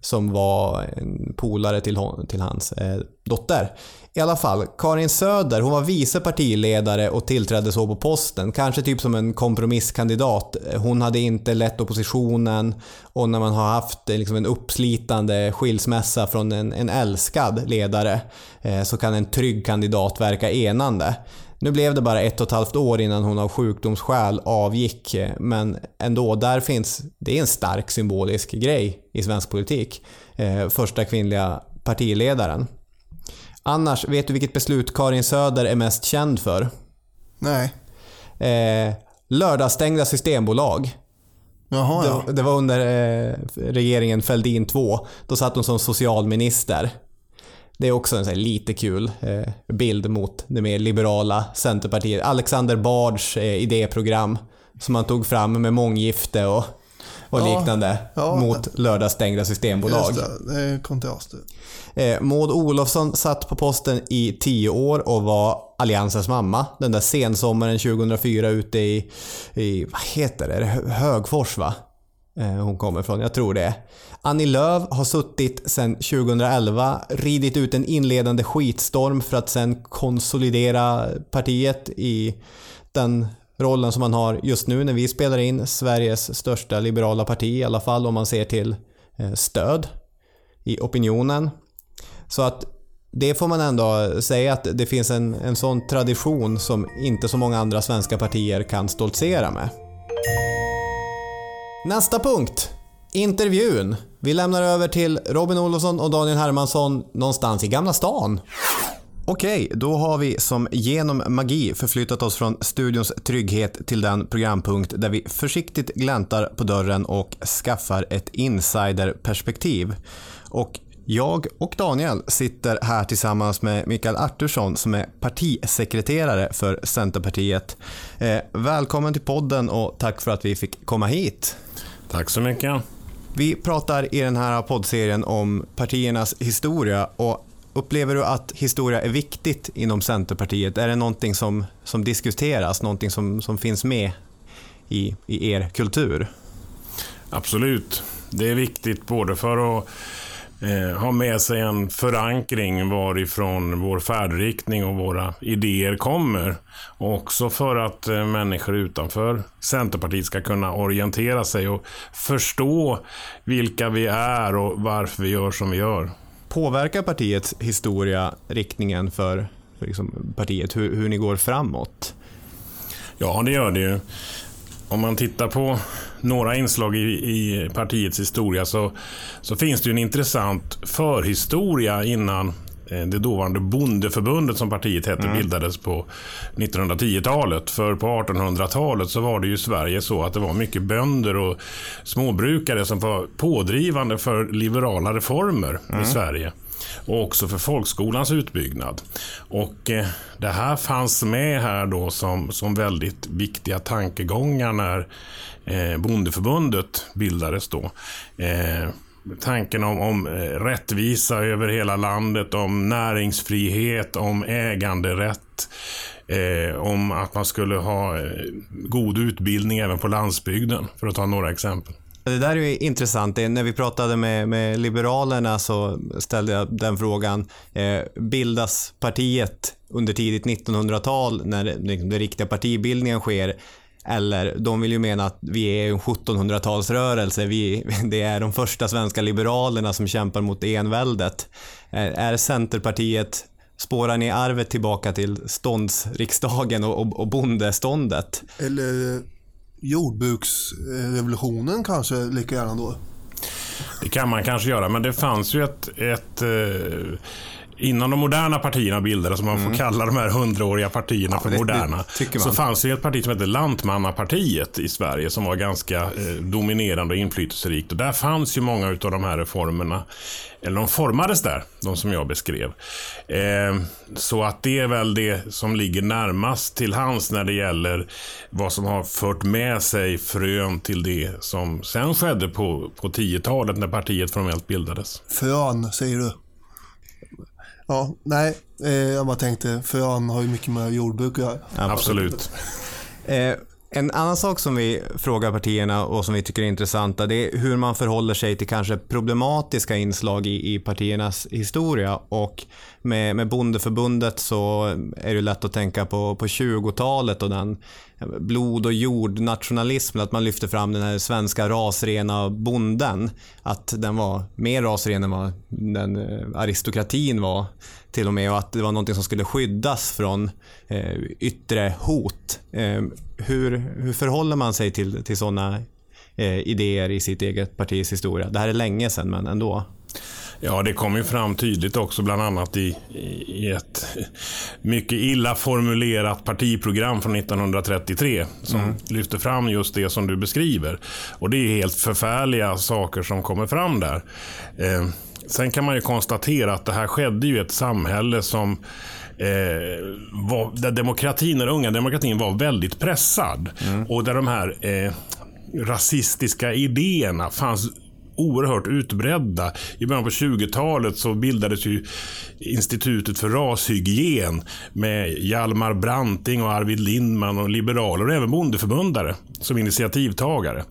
A: Som var en polare till, hon, till hans eh, dotter. I alla fall, Karin Söder, hon var vice partiledare och tillträdde så på posten. Kanske typ som en kompromisskandidat. Hon hade inte lett oppositionen och när man har haft eh, liksom en uppslitande skilsmässa från en, en älskad ledare eh, så kan en trygg kandidat verka enande. Nu blev det bara ett och ett halvt år innan hon av sjukdomsskäl avgick, eh, men ändå, där finns, det är en stark symbolisk grej i svensk politik. Eh, första kvinnliga partiledaren. Annars, vet du vilket beslut Karin Söder är mest känd för?
B: Nej.
A: Eh, lördagsstängda systembolag.
B: Jaha, ja.
A: Det, det var under eh, regeringen Fälldin 2. Då satt hon som socialminister. Det är också en här lite kul eh, bild mot det mer liberala Centerpartiet. Alexander Bards eh, idéprogram som han tog fram med månggifte och, och
B: Ja,
A: liknande
B: ja.
A: mot lördagsstängda systembolag.
B: Just det, det.
A: Eh, Maud Olofsson satt på posten i tio år och var Alliansens mamma. Den där sensommaren 2004 ute i, i vad heter det, Hö- Högfors va? eh, hon kommer ifrån. Jag tror det. Annie Lööf har suttit sedan 2011, ridit ut en inledande skitstorm för att sen konsolidera partiet i den rollen som man har just nu när vi spelar in. Sveriges största liberala parti i alla fall om man ser till eh, stöd i opinionen. Så att det får man ändå säga att det finns en, en sån tradition som inte så många andra svenska partier kan stoltsera med. Nästa punkt. Intervjun. Vi lämnar över till Robin Olofsson och Daniel Hermansson någonstans i Gamla stan. Okej, då har vi som genom magi förflyttat oss från studions trygghet till den programpunkt där vi försiktigt gläntar på dörren och skaffar ett insiderperspektiv. Och jag och Daniel sitter här tillsammans med Mikael Artursson som är partisekreterare för Centerpartiet. Eh, välkommen till podden och tack för att vi fick komma hit.
I: Tack så mycket.
A: Vi pratar i den här poddserien om partiernas historia och upplever du att historia är viktigt inom Centerpartiet? Är det någonting som, som diskuteras, någonting som, som finns med i, i er kultur?
I: Absolut. Det är viktigt både för att eh, ha med sig en förankring varifrån vår färdriktning och våra idéer kommer. Och också för att eh, människor utanför Centerpartiet ska kunna orientera sig och förstå vilka vi är och varför vi gör som vi gör.
A: Påverkar partiets historia riktningen för, för liksom partiet, hur, hur ni går framåt?
I: Ja, det gör det ju. Om man tittar på några inslag i, i partiets historia så, så finns det ju en intressant förhistoria innan det dåvarande bondeförbundet som partiet hette
A: Mm.
I: bildades på 1910-talet. För på 1800-talet så var det ju i Sverige så att det var mycket bönder och småbrukare som var pådrivande för liberala reformer
A: Mm.
I: i Sverige. Och också för folkskolans utbyggnad. Och eh, det här fanns med här då som, som väldigt viktiga tankegångar när eh, bondeförbundet bildades då. Eh, tanken om, om eh, rättvisa över hela landet, om näringsfrihet, om äganderätt, eh, om att man skulle ha eh, god utbildning även på landsbygden, för att ta några exempel.
A: Det där är ju intressant. Det, när vi pratade med, med Liberalerna så ställde jag den frågan. Eh, bildas partiet under tidigt 1900-tal när det, den riktiga partibildningen sker? Eller de vill ju mena att vi är en 1700-talsrörelse. Vi, det är de första svenska liberalerna som kämpar mot enväldet. Eh, är Centerpartiet Spårar ni arvet tillbaka till ståndsriksdagen och, och, och bondeståndet?
B: Eller jordbruksrevolutionen kanske lika gärna då.
I: Det kan man kanske göra, men det fanns ju ett, ett eh, Innan de moderna partierna bildades, om man får kalla de här hundraåriga partierna för
A: det- det
I: moderna,
A: tycker
I: så fanns det ett parti som hette Lantmannapartiet i Sverige som var ganska eh, dominerande och inflytelserikt. Och där fanns ju många av de här reformerna, eller de formades där, de som jag beskrev. Eh, så att det är väl det som ligger närmast till hands när det gäller vad som har fört med sig frön till det som sen skedde på, på 10-talet när partiet formellt bildades.
B: Frön, säger du. Ja, nej, eh, jag bara tänkte, frön har ju mycket med jordbruk att göra.
I: Absolut.
A: Eh, en annan sak som vi frågar partierna och som vi tycker är intressanta det är hur man förhåller sig till kanske problematiska inslag i, i partiernas historia. Och med, med bondeförbundet så är det lätt att tänka på, på 20-talet och den blod och jordnationalismen, att man lyfter fram den här svenska rasrena bonden. Att den var mer rasren än vad den eh, aristokratin var till och med och att det var någonting som skulle skyddas från eh, yttre hot. Eh, hur, hur förhåller man sig till, till sådana eh, idéer i sitt eget partis historia? Det här är länge sedan men ändå.
I: Ja, det kom ju fram tydligt också bland annat i, i ett mycket illa formulerat partiprogram från 1933 som
A: Mm.
I: lyfter fram just det som du beskriver. Och det är helt förfärliga saker som kommer fram där. Eh, sen kan man ju konstatera att det här skedde i ett samhälle som var, där demokratin, den unga demokratin var väldigt pressad. Och där de här eh, rasistiska idéerna fanns oerhört utbredda. I början på 20-talet så bildades ju Institutet för rashygien med Hjalmar Branting och Arvid Lindman och liberaler och även bondeförbundare som initiativtagare.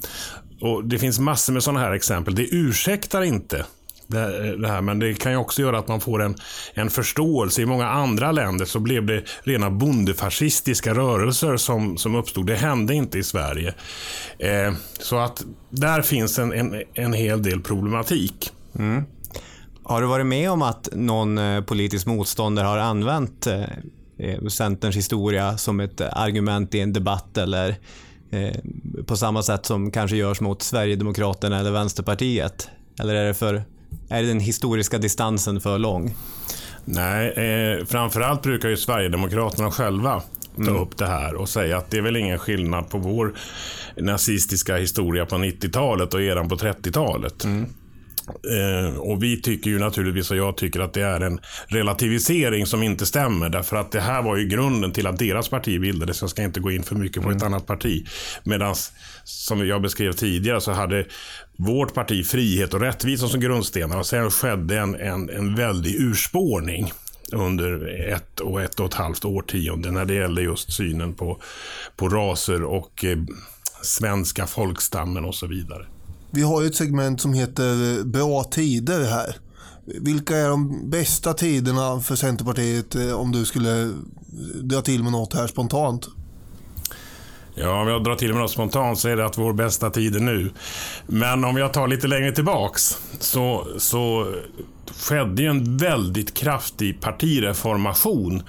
I: Och Det finns massor med sådana här exempel. Det ursäktar inte det, det här, men det kan ju också göra att man får en, en förståelse. I många andra länder så blev det rena bondefascistiska rörelser som, som uppstod. Det hände inte i Sverige. Eh, så att där finns en, en, en hel del problematik.
A: Mm. Har du varit med om att någon eh, politisk motståndare har använt eh, eh, Centerns historia som ett argument i en debatt eller eh, på samma sätt som kanske görs mot Sverigedemokraterna eller Vänsterpartiet? Eller är det för är den historiska distansen för lång?
I: Nej, eh, framförallt brukar ju Sverigedemokraterna själva ta mm. upp det här och säga att det är väl ingen skillnad på vår nazistiska historia på 90-talet och eran på 30-talet. Mm. Eh, och vi tycker ju naturligtvis, och jag tycker att det är en relativisering som inte stämmer. Därför att det här var ju grunden till att deras parti bildades. Jag ska inte gå in för mycket på mm. ett annat parti. Medan, som jag beskrev tidigare, så hade vårt parti frihet och rättvisa som grundstenar. Och sen skedde en, en, en väldig urspårning under ett och ett och ett halvt årtionde när det gällde just synen på, på raser och eh, svenska folkstammen och så vidare.
B: Vi har ju ett segment som heter Bra tider här. Vilka är de bästa tiderna för Centerpartiet eh, om du skulle eh, dra till med något här spontant?
I: Ja, om jag drar till med något spontant så är det att vår bästa tid är nu. Men om jag tar lite längre tillbaks så, så skedde ju en väldigt kraftig partireformation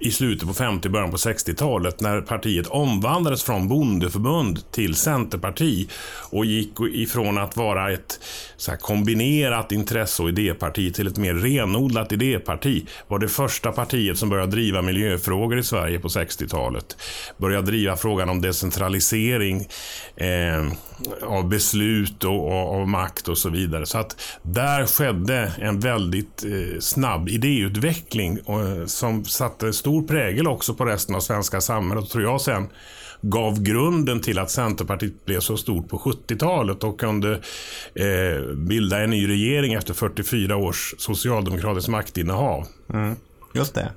I: i slutet på 50 början på 60-talet när partiet omvandlades från bondeförbund till centerparti och gick ifrån att vara ett så kombinerat intresse och idéparti till ett mer renodlat idéparti. var det första partiet som började driva miljöfrågor i Sverige på 60-talet. Började driva frågan om decentralisering eh, av beslut och, och, av makt och så vidare. Så att där skedde en väldigt eh, snabb idéutveckling och, som satte stor prägel också på resten av svenska samhället. Och tror jag sen gav grunden till att Centerpartiet blev så stort på 70-talet och kunde eh, bilda en ny regering efter 44 års socialdemokratiskt maktinnehav.
A: Mm, just det.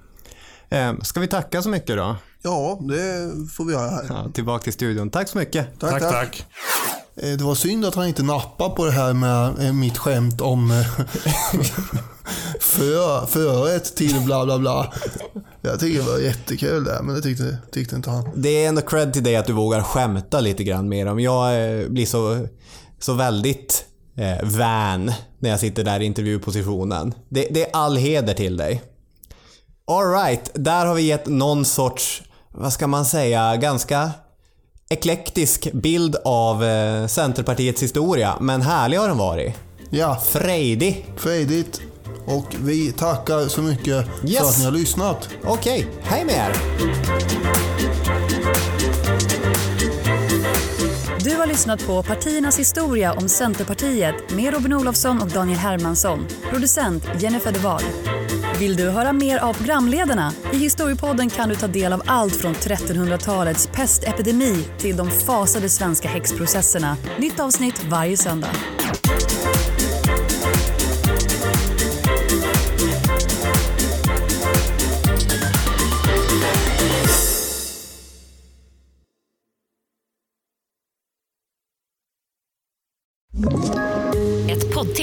A: Eh, ska vi tacka så mycket då?
B: Ja, det får vi göra här.
A: Ja, tillbaka till studion. Tack så mycket.
I: Tack, tack. tack.
B: Eh, det var synd att han inte nappade på det här med eh, mitt skämt om eh, för, förrätt till bla bla bla. Jag tycker det var jättekul där, men det tyckte, tyckte inte han.
A: Det är ändå cred till dig att du vågar skämta lite grann mer. Om jag blir så, så väldigt eh, van när jag sitter där i intervjupositionen. Det, det är all heder till dig. Alright, där har vi gett någon sorts, vad ska man säga, ganska eklektisk bild av eh, Centerpartiets historia, men härlig har den varit.
B: Ja.
A: Frejdig.
B: Frejdigt. Och vi tackar så mycket yes. för att ni har lyssnat.
A: Okej, okay. hej med er!
J: Du har lyssnat på Partiernas historia om Centerpartiet med Robin Olofsson och Daniel Hermansson. Producent Jennifer de Wahl. Vill du höra mer av programledarna? I Historiepodden kan du ta del av allt från 1300-talets pestepidemi till de fasade svenska häxprocesserna. Nytt avsnitt varje söndag.